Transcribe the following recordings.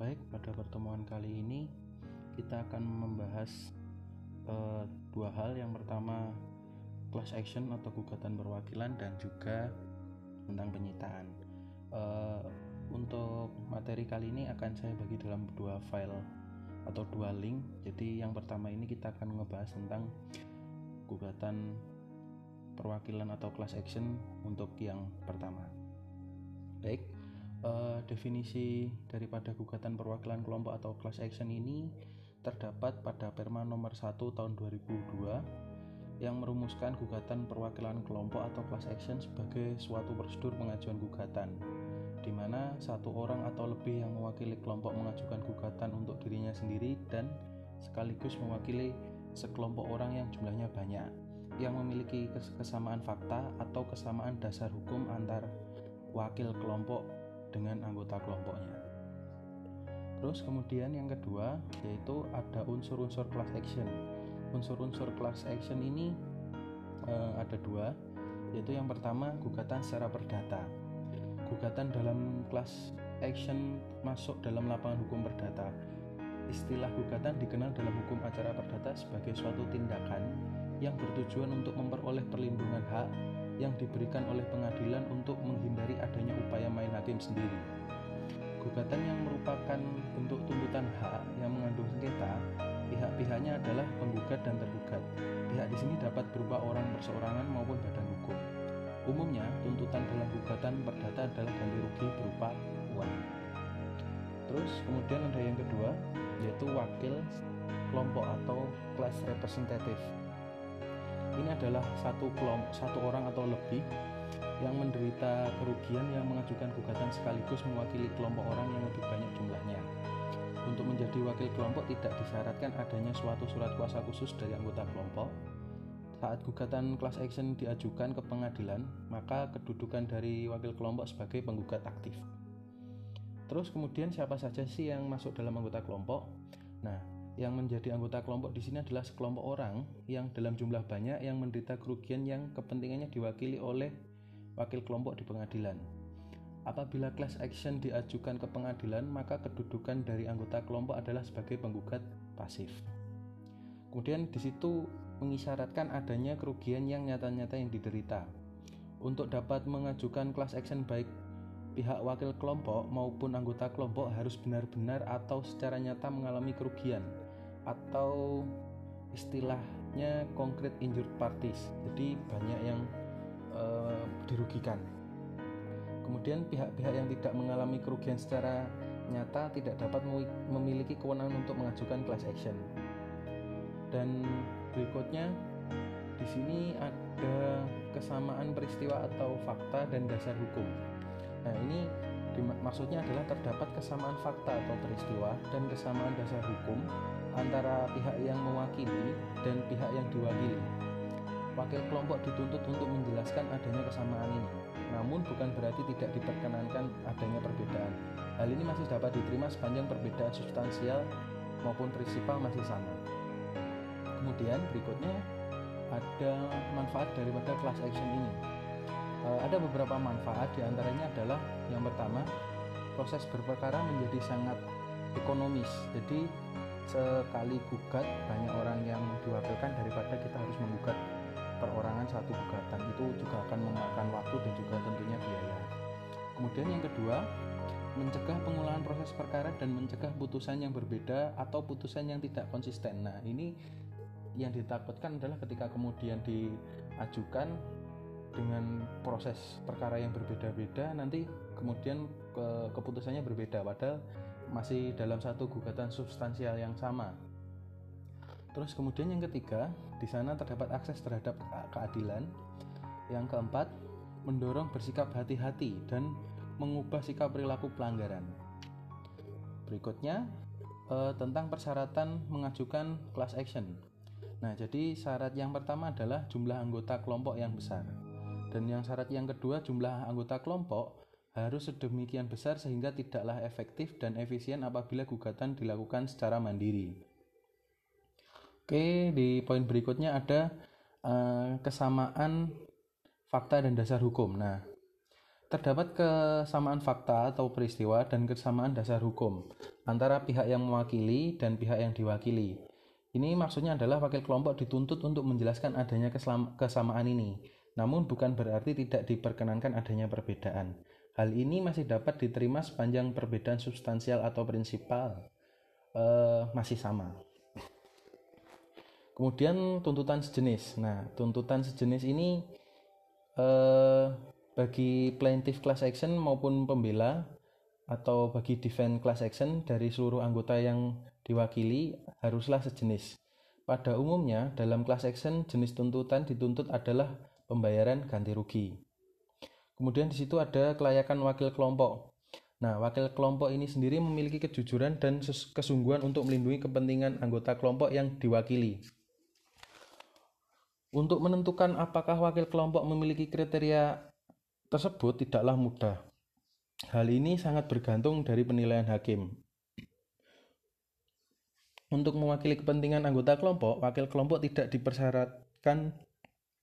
baik, pada pertemuan kali ini kita akan membahas uh, dua hal. Yang pertama, class action atau gugatan perwakilan dan juga tentang penyitaan. Uh, untuk materi kali ini akan saya bagi dalam dua file atau dua link. Jadi yang pertama ini kita akan ngebahas tentang gugatan perwakilan atau class action untuk yang pertama. Baik, uh, definisi daripada gugatan perwakilan kelompok atau class action ini terdapat pada Perma nomor 1 tahun 2002 yang merumuskan gugatan perwakilan kelompok atau class action sebagai suatu prosedur pengajuan gugatan di mana satu orang atau lebih yang mewakili kelompok mengajukan gugatan untuk dirinya sendiri dan sekaligus mewakili sekelompok orang yang jumlahnya banyak yang memiliki kesamaan fakta atau kesamaan dasar hukum antar wakil kelompok dengan anggota kelompoknya. Terus kemudian yang kedua yaitu ada unsur-unsur class action. Unsur-unsur class action ini e, ada dua, yaitu yang pertama gugatan secara perdata. Gugatan dalam class action masuk dalam lapangan hukum perdata. Istilah gugatan dikenal dalam hukum acara perdata sebagai suatu tindakan yang bertujuan untuk memperoleh perlindungan hak yang diberikan oleh pengadilan untuk menghindari adanya upaya hakim sendiri. Gugatan yang merupakan bentuk tuntutan hak yang mengandung sengketa, pihak-pihaknya adalah penggugat dan tergugat. Pihak di sini dapat berupa orang perseorangan maupun badan hukum. Umumnya, tuntutan dalam gugatan perdata adalah ganti rugi berupa uang. Terus kemudian ada yang kedua, yaitu wakil kelompok atau class representative ini adalah satu kelompok satu orang atau lebih yang menderita kerugian yang mengajukan gugatan sekaligus mewakili kelompok orang yang lebih banyak jumlahnya. Untuk menjadi wakil kelompok tidak disyaratkan adanya suatu surat kuasa khusus dari anggota kelompok. Saat gugatan class action diajukan ke pengadilan, maka kedudukan dari wakil kelompok sebagai penggugat aktif. Terus kemudian siapa saja sih yang masuk dalam anggota kelompok? Nah, yang menjadi anggota kelompok di sini adalah sekelompok orang yang dalam jumlah banyak yang menderita kerugian yang kepentingannya diwakili oleh wakil kelompok di pengadilan. Apabila class action diajukan ke pengadilan, maka kedudukan dari anggota kelompok adalah sebagai penggugat pasif. Kemudian di situ mengisyaratkan adanya kerugian yang nyata-nyata yang diderita. Untuk dapat mengajukan class action baik pihak wakil kelompok maupun anggota kelompok harus benar-benar atau secara nyata mengalami kerugian atau istilahnya concrete injured parties jadi banyak yang uh, dirugikan. Kemudian pihak-pihak yang tidak mengalami kerugian secara nyata tidak dapat memiliki kewenangan untuk mengajukan class action. Dan berikutnya di sini ada kesamaan peristiwa atau fakta dan dasar hukum. Nah ini maksudnya adalah terdapat kesamaan fakta atau peristiwa dan kesamaan dasar hukum antara pihak yang mewakili dan pihak yang diwakili. Wakil kelompok dituntut untuk menjelaskan adanya kesamaan ini, namun bukan berarti tidak diperkenankan adanya perbedaan. Hal ini masih dapat diterima sepanjang perbedaan substansial maupun prinsipal masih sama. Kemudian berikutnya ada manfaat daripada class action ini. E, ada beberapa manfaat di antaranya adalah yang pertama proses berperkara menjadi sangat ekonomis. Jadi sekali gugat banyak orang yang diwakilkan daripada kita harus menggugat perorangan satu gugatan itu juga akan memakan waktu dan juga tentunya biaya. Kemudian yang kedua, mencegah pengulangan proses perkara dan mencegah putusan yang berbeda atau putusan yang tidak konsisten. Nah, ini yang ditakutkan adalah ketika kemudian diajukan dengan proses perkara yang berbeda-beda nanti kemudian ke keputusannya berbeda padahal masih dalam satu gugatan substansial yang sama. Terus kemudian yang ketiga, di sana terdapat akses terhadap keadilan. Yang keempat, mendorong bersikap hati-hati dan mengubah sikap perilaku pelanggaran. Berikutnya, eh, tentang persyaratan mengajukan class action. Nah, jadi syarat yang pertama adalah jumlah anggota kelompok yang besar. Dan yang syarat yang kedua jumlah anggota kelompok harus sedemikian besar sehingga tidaklah efektif dan efisien apabila gugatan dilakukan secara mandiri. Oke, di poin berikutnya ada uh, kesamaan fakta dan dasar hukum. Nah, terdapat kesamaan fakta atau peristiwa dan kesamaan dasar hukum antara pihak yang mewakili dan pihak yang diwakili. Ini maksudnya adalah wakil kelompok dituntut untuk menjelaskan adanya kesamaan ini, namun bukan berarti tidak diperkenankan adanya perbedaan. Hal ini masih dapat diterima sepanjang perbedaan substansial atau prinsipal uh, masih sama. Kemudian tuntutan sejenis. Nah, tuntutan sejenis ini uh, bagi plaintiff class action maupun pembela atau bagi defend class action dari seluruh anggota yang diwakili haruslah sejenis. Pada umumnya, dalam class action jenis tuntutan dituntut adalah pembayaran ganti rugi. Kemudian di situ ada kelayakan wakil kelompok. Nah, wakil kelompok ini sendiri memiliki kejujuran dan kesungguhan untuk melindungi kepentingan anggota kelompok yang diwakili. Untuk menentukan apakah wakil kelompok memiliki kriteria tersebut tidaklah mudah. Hal ini sangat bergantung dari penilaian hakim. Untuk mewakili kepentingan anggota kelompok, wakil kelompok tidak dipersyaratkan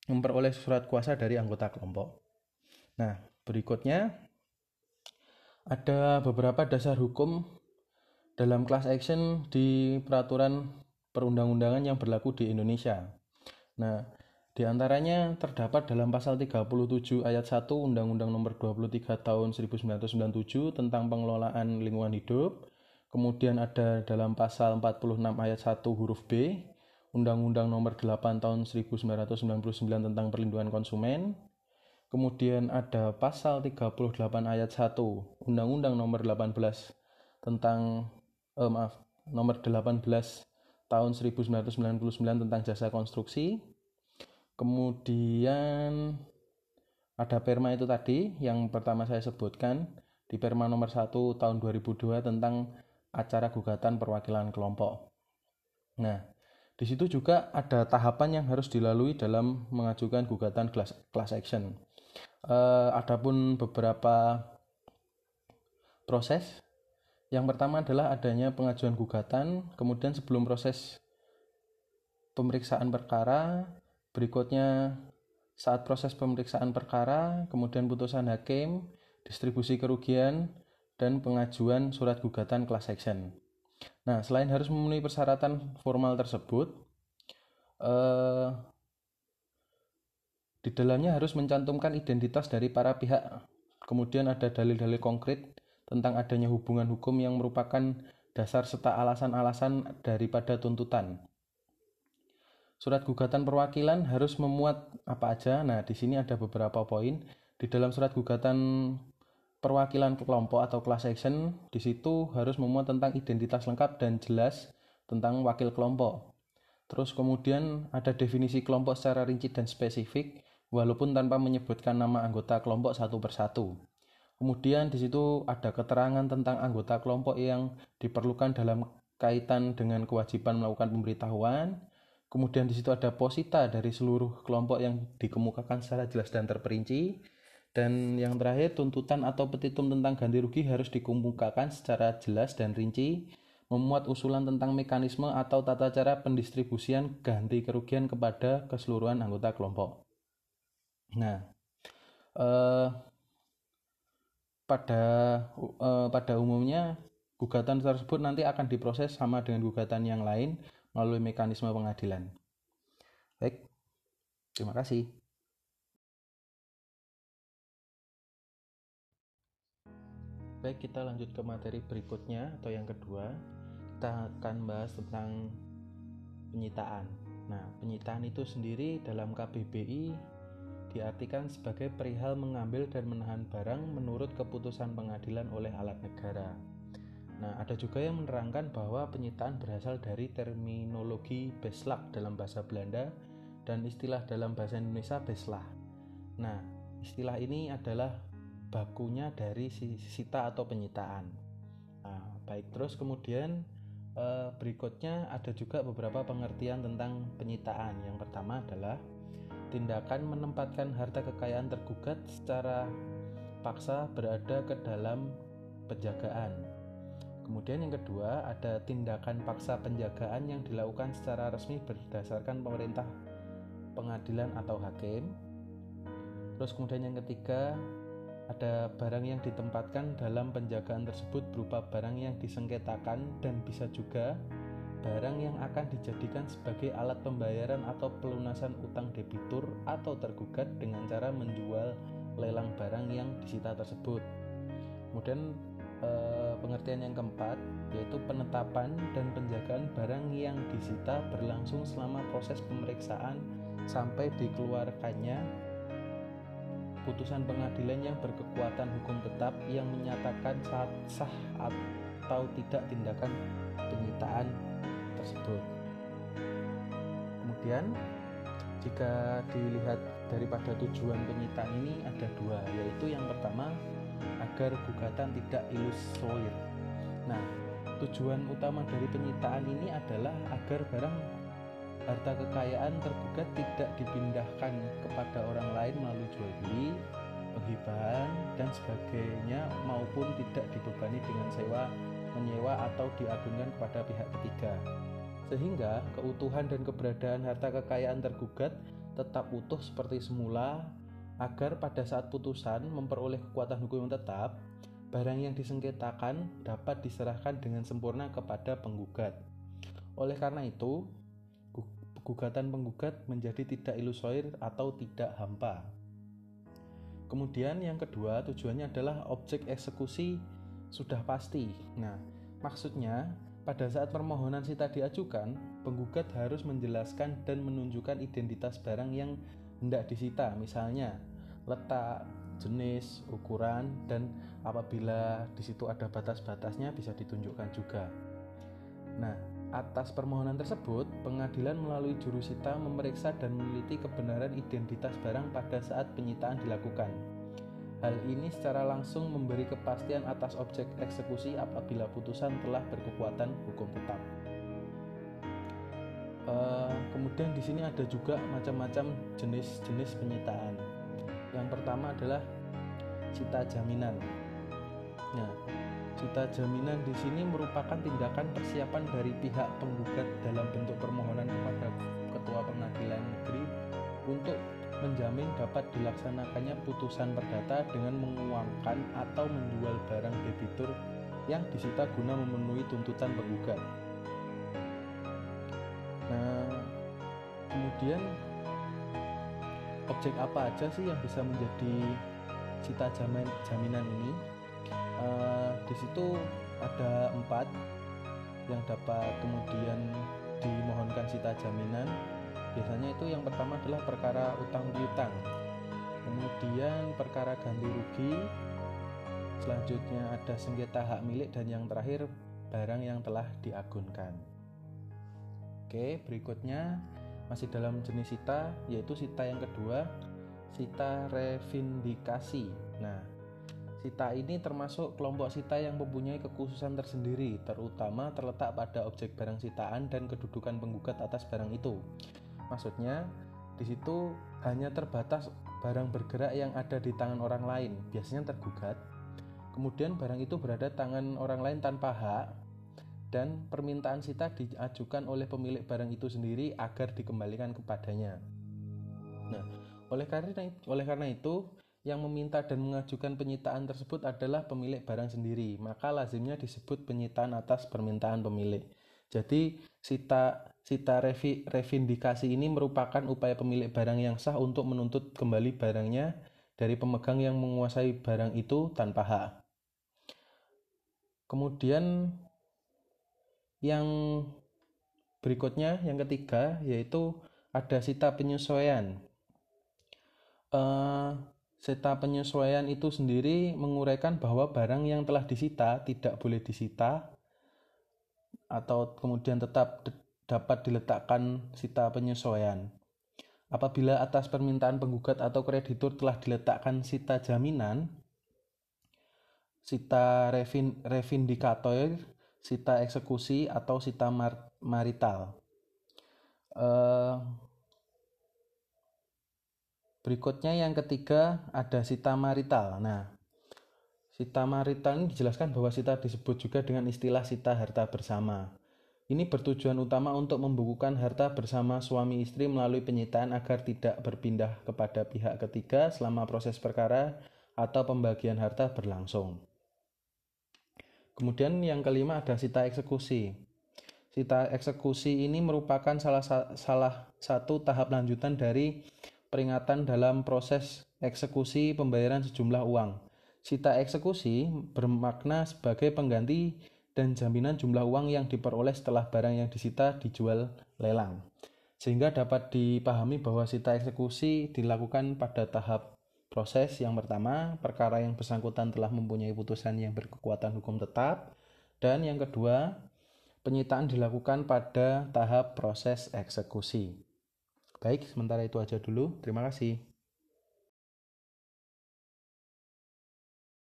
memperoleh surat kuasa dari anggota kelompok. Nah, berikutnya ada beberapa dasar hukum dalam class action di peraturan perundang-undangan yang berlaku di Indonesia. Nah, di antaranya terdapat dalam pasal 37 ayat 1 Undang-Undang Nomor 23 Tahun 1997 tentang pengelolaan lingkungan hidup. Kemudian ada dalam pasal 46 ayat 1 huruf B Undang-Undang Nomor 8 Tahun 1999 tentang perlindungan konsumen. Kemudian ada pasal 38 ayat 1 Undang-Undang Nomor 18 tentang eh, maaf, Nomor 18 tahun 1999 tentang jasa konstruksi Kemudian ada perma itu tadi yang pertama saya sebutkan di perma nomor 1 tahun 2002 tentang acara gugatan perwakilan kelompok. Nah, di situ juga ada tahapan yang harus dilalui dalam mengajukan gugatan class, class action. Uh, adapun beberapa proses. Yang pertama adalah adanya pengajuan gugatan, kemudian sebelum proses pemeriksaan perkara, Berikutnya saat proses pemeriksaan perkara, kemudian putusan hakim, distribusi kerugian, dan pengajuan surat gugatan class action. Nah, selain harus memenuhi persyaratan formal tersebut, eh, di dalamnya harus mencantumkan identitas dari para pihak. Kemudian ada dalil-dalil konkret tentang adanya hubungan hukum yang merupakan dasar serta alasan-alasan daripada tuntutan. Surat gugatan perwakilan harus memuat apa aja? Nah, di sini ada beberapa poin. Di dalam surat gugatan perwakilan kelompok atau class action, di situ harus memuat tentang identitas lengkap dan jelas tentang wakil kelompok. Terus kemudian ada definisi kelompok secara rinci dan spesifik, walaupun tanpa menyebutkan nama anggota kelompok satu persatu. Kemudian di situ ada keterangan tentang anggota kelompok yang diperlukan dalam kaitan dengan kewajiban melakukan pemberitahuan, Kemudian di situ ada posita dari seluruh kelompok yang dikemukakan secara jelas dan terperinci. Dan yang terakhir, tuntutan atau petitum tentang ganti rugi harus dikemukakan secara jelas dan rinci, memuat usulan tentang mekanisme atau tata cara pendistribusian ganti kerugian kepada keseluruhan anggota kelompok. Nah, eh, pada eh, pada umumnya gugatan tersebut nanti akan diproses sama dengan gugatan yang lain melalui mekanisme pengadilan. Baik, terima kasih. Baik, kita lanjut ke materi berikutnya atau yang kedua. Kita akan bahas tentang penyitaan. Nah, penyitaan itu sendiri dalam KBBI diartikan sebagai perihal mengambil dan menahan barang menurut keputusan pengadilan oleh alat negara. Nah, ada juga yang menerangkan bahwa penyitaan berasal dari terminologi beslak dalam bahasa Belanda dan istilah dalam bahasa Indonesia beslah. Nah, istilah ini adalah bakunya dari sita atau penyitaan. Nah, baik terus kemudian eh, berikutnya ada juga beberapa pengertian tentang penyitaan. Yang pertama adalah tindakan menempatkan harta kekayaan tergugat secara paksa berada ke dalam penjagaan Kemudian yang kedua ada tindakan paksa penjagaan yang dilakukan secara resmi berdasarkan pemerintah pengadilan atau hakim. Terus kemudian yang ketiga ada barang yang ditempatkan dalam penjagaan tersebut berupa barang yang disengketakan dan bisa juga barang yang akan dijadikan sebagai alat pembayaran atau pelunasan utang debitur atau tergugat dengan cara menjual lelang barang yang disita tersebut. Kemudian eh, pengertian yang keempat yaitu penetapan dan penjagaan barang yang disita berlangsung selama proses pemeriksaan sampai dikeluarkannya putusan pengadilan yang berkekuatan hukum tetap yang menyatakan saat sah atau tidak tindakan penyitaan tersebut. Kemudian jika dilihat daripada tujuan penyitaan ini ada dua, yaitu yang pertama agar gugatan tidak ilusoir. Nah, tujuan utama dari penyitaan ini adalah agar barang harta kekayaan tergugat tidak dipindahkan kepada orang lain melalui jual beli, penghibahan, dan sebagainya maupun tidak dibebani dengan sewa, menyewa atau diagungkan kepada pihak ketiga. Sehingga keutuhan dan keberadaan harta kekayaan tergugat tetap utuh seperti semula agar pada saat putusan memperoleh kekuatan hukum yang tetap, barang yang disengketakan dapat diserahkan dengan sempurna kepada penggugat. Oleh karena itu, gugatan penggugat menjadi tidak ilusoir atau tidak hampa. Kemudian yang kedua tujuannya adalah objek eksekusi sudah pasti. Nah, maksudnya pada saat permohonan sita diajukan, penggugat harus menjelaskan dan menunjukkan identitas barang yang hendak disita, misalnya letak, jenis, ukuran, dan apabila di situ ada batas-batasnya bisa ditunjukkan juga. Nah, Atas permohonan tersebut, pengadilan melalui jurusita memeriksa dan meneliti kebenaran identitas barang pada saat penyitaan dilakukan. Hal ini secara langsung memberi kepastian atas objek eksekusi apabila putusan telah berkekuatan hukum tetap. Uh, kemudian di sini ada juga macam-macam jenis-jenis penyitaan. Yang pertama adalah cita jaminan. Nah, Cita jaminan di sini merupakan tindakan persiapan dari pihak penggugat dalam bentuk permohonan kepada Ketua Pengadilan Negeri untuk menjamin dapat dilaksanakannya putusan perdata dengan menguangkan atau menjual barang debitur yang disita guna memenuhi tuntutan penggugat. Kemudian objek apa aja sih yang bisa menjadi cita jaminan ini? uh, di situ ada empat yang dapat kemudian dimohonkan sita jaminan. Biasanya itu yang pertama adalah perkara utang piutang. Kemudian perkara ganti rugi. Selanjutnya ada sengketa hak milik dan yang terakhir barang yang telah diagunkan. Oke berikutnya masih dalam jenis sita yaitu sita yang kedua sita revindikasi nah Sita ini termasuk kelompok sita yang mempunyai kekhususan tersendiri, terutama terletak pada objek barang sitaan dan kedudukan penggugat atas barang itu. Maksudnya, di situ hanya terbatas barang bergerak yang ada di tangan orang lain, biasanya tergugat. Kemudian barang itu berada tangan orang lain tanpa hak dan permintaan sita diajukan oleh pemilik barang itu sendiri agar dikembalikan kepadanya. Nah, oleh karena oleh karena itu yang meminta dan mengajukan penyitaan tersebut adalah pemilik barang sendiri, maka lazimnya disebut penyitaan atas permintaan pemilik. Jadi, sita sita revi, revindikasi ini merupakan upaya pemilik barang yang sah untuk menuntut kembali barangnya dari pemegang yang menguasai barang itu tanpa hak. Kemudian yang berikutnya, yang ketiga, yaitu ada sita penyesuaian. Uh, Seta penyesuaian itu sendiri menguraikan bahwa barang yang telah disita tidak boleh disita atau kemudian tetap dapat diletakkan sita penyesuaian. Apabila atas permintaan penggugat atau kreditur telah diletakkan sita jaminan, sita revin, revindikator, sita eksekusi atau sita mar, marital. Uh, Berikutnya yang ketiga ada sita marital. Nah, sita marital ini dijelaskan bahwa sita disebut juga dengan istilah sita harta bersama. Ini bertujuan utama untuk membukukan harta bersama suami istri melalui penyitaan agar tidak berpindah kepada pihak ketiga selama proses perkara atau pembagian harta berlangsung. Kemudian yang kelima ada sita eksekusi. Sita eksekusi ini merupakan salah, salah satu tahap lanjutan dari peringatan dalam proses eksekusi pembayaran sejumlah uang. Sita eksekusi bermakna sebagai pengganti dan jaminan jumlah uang yang diperoleh setelah barang yang disita dijual lelang. Sehingga dapat dipahami bahwa sita eksekusi dilakukan pada tahap Proses yang pertama, perkara yang bersangkutan telah mempunyai putusan yang berkekuatan hukum tetap. Dan yang kedua, penyitaan dilakukan pada tahap proses eksekusi. Baik, sementara itu aja dulu. Terima kasih.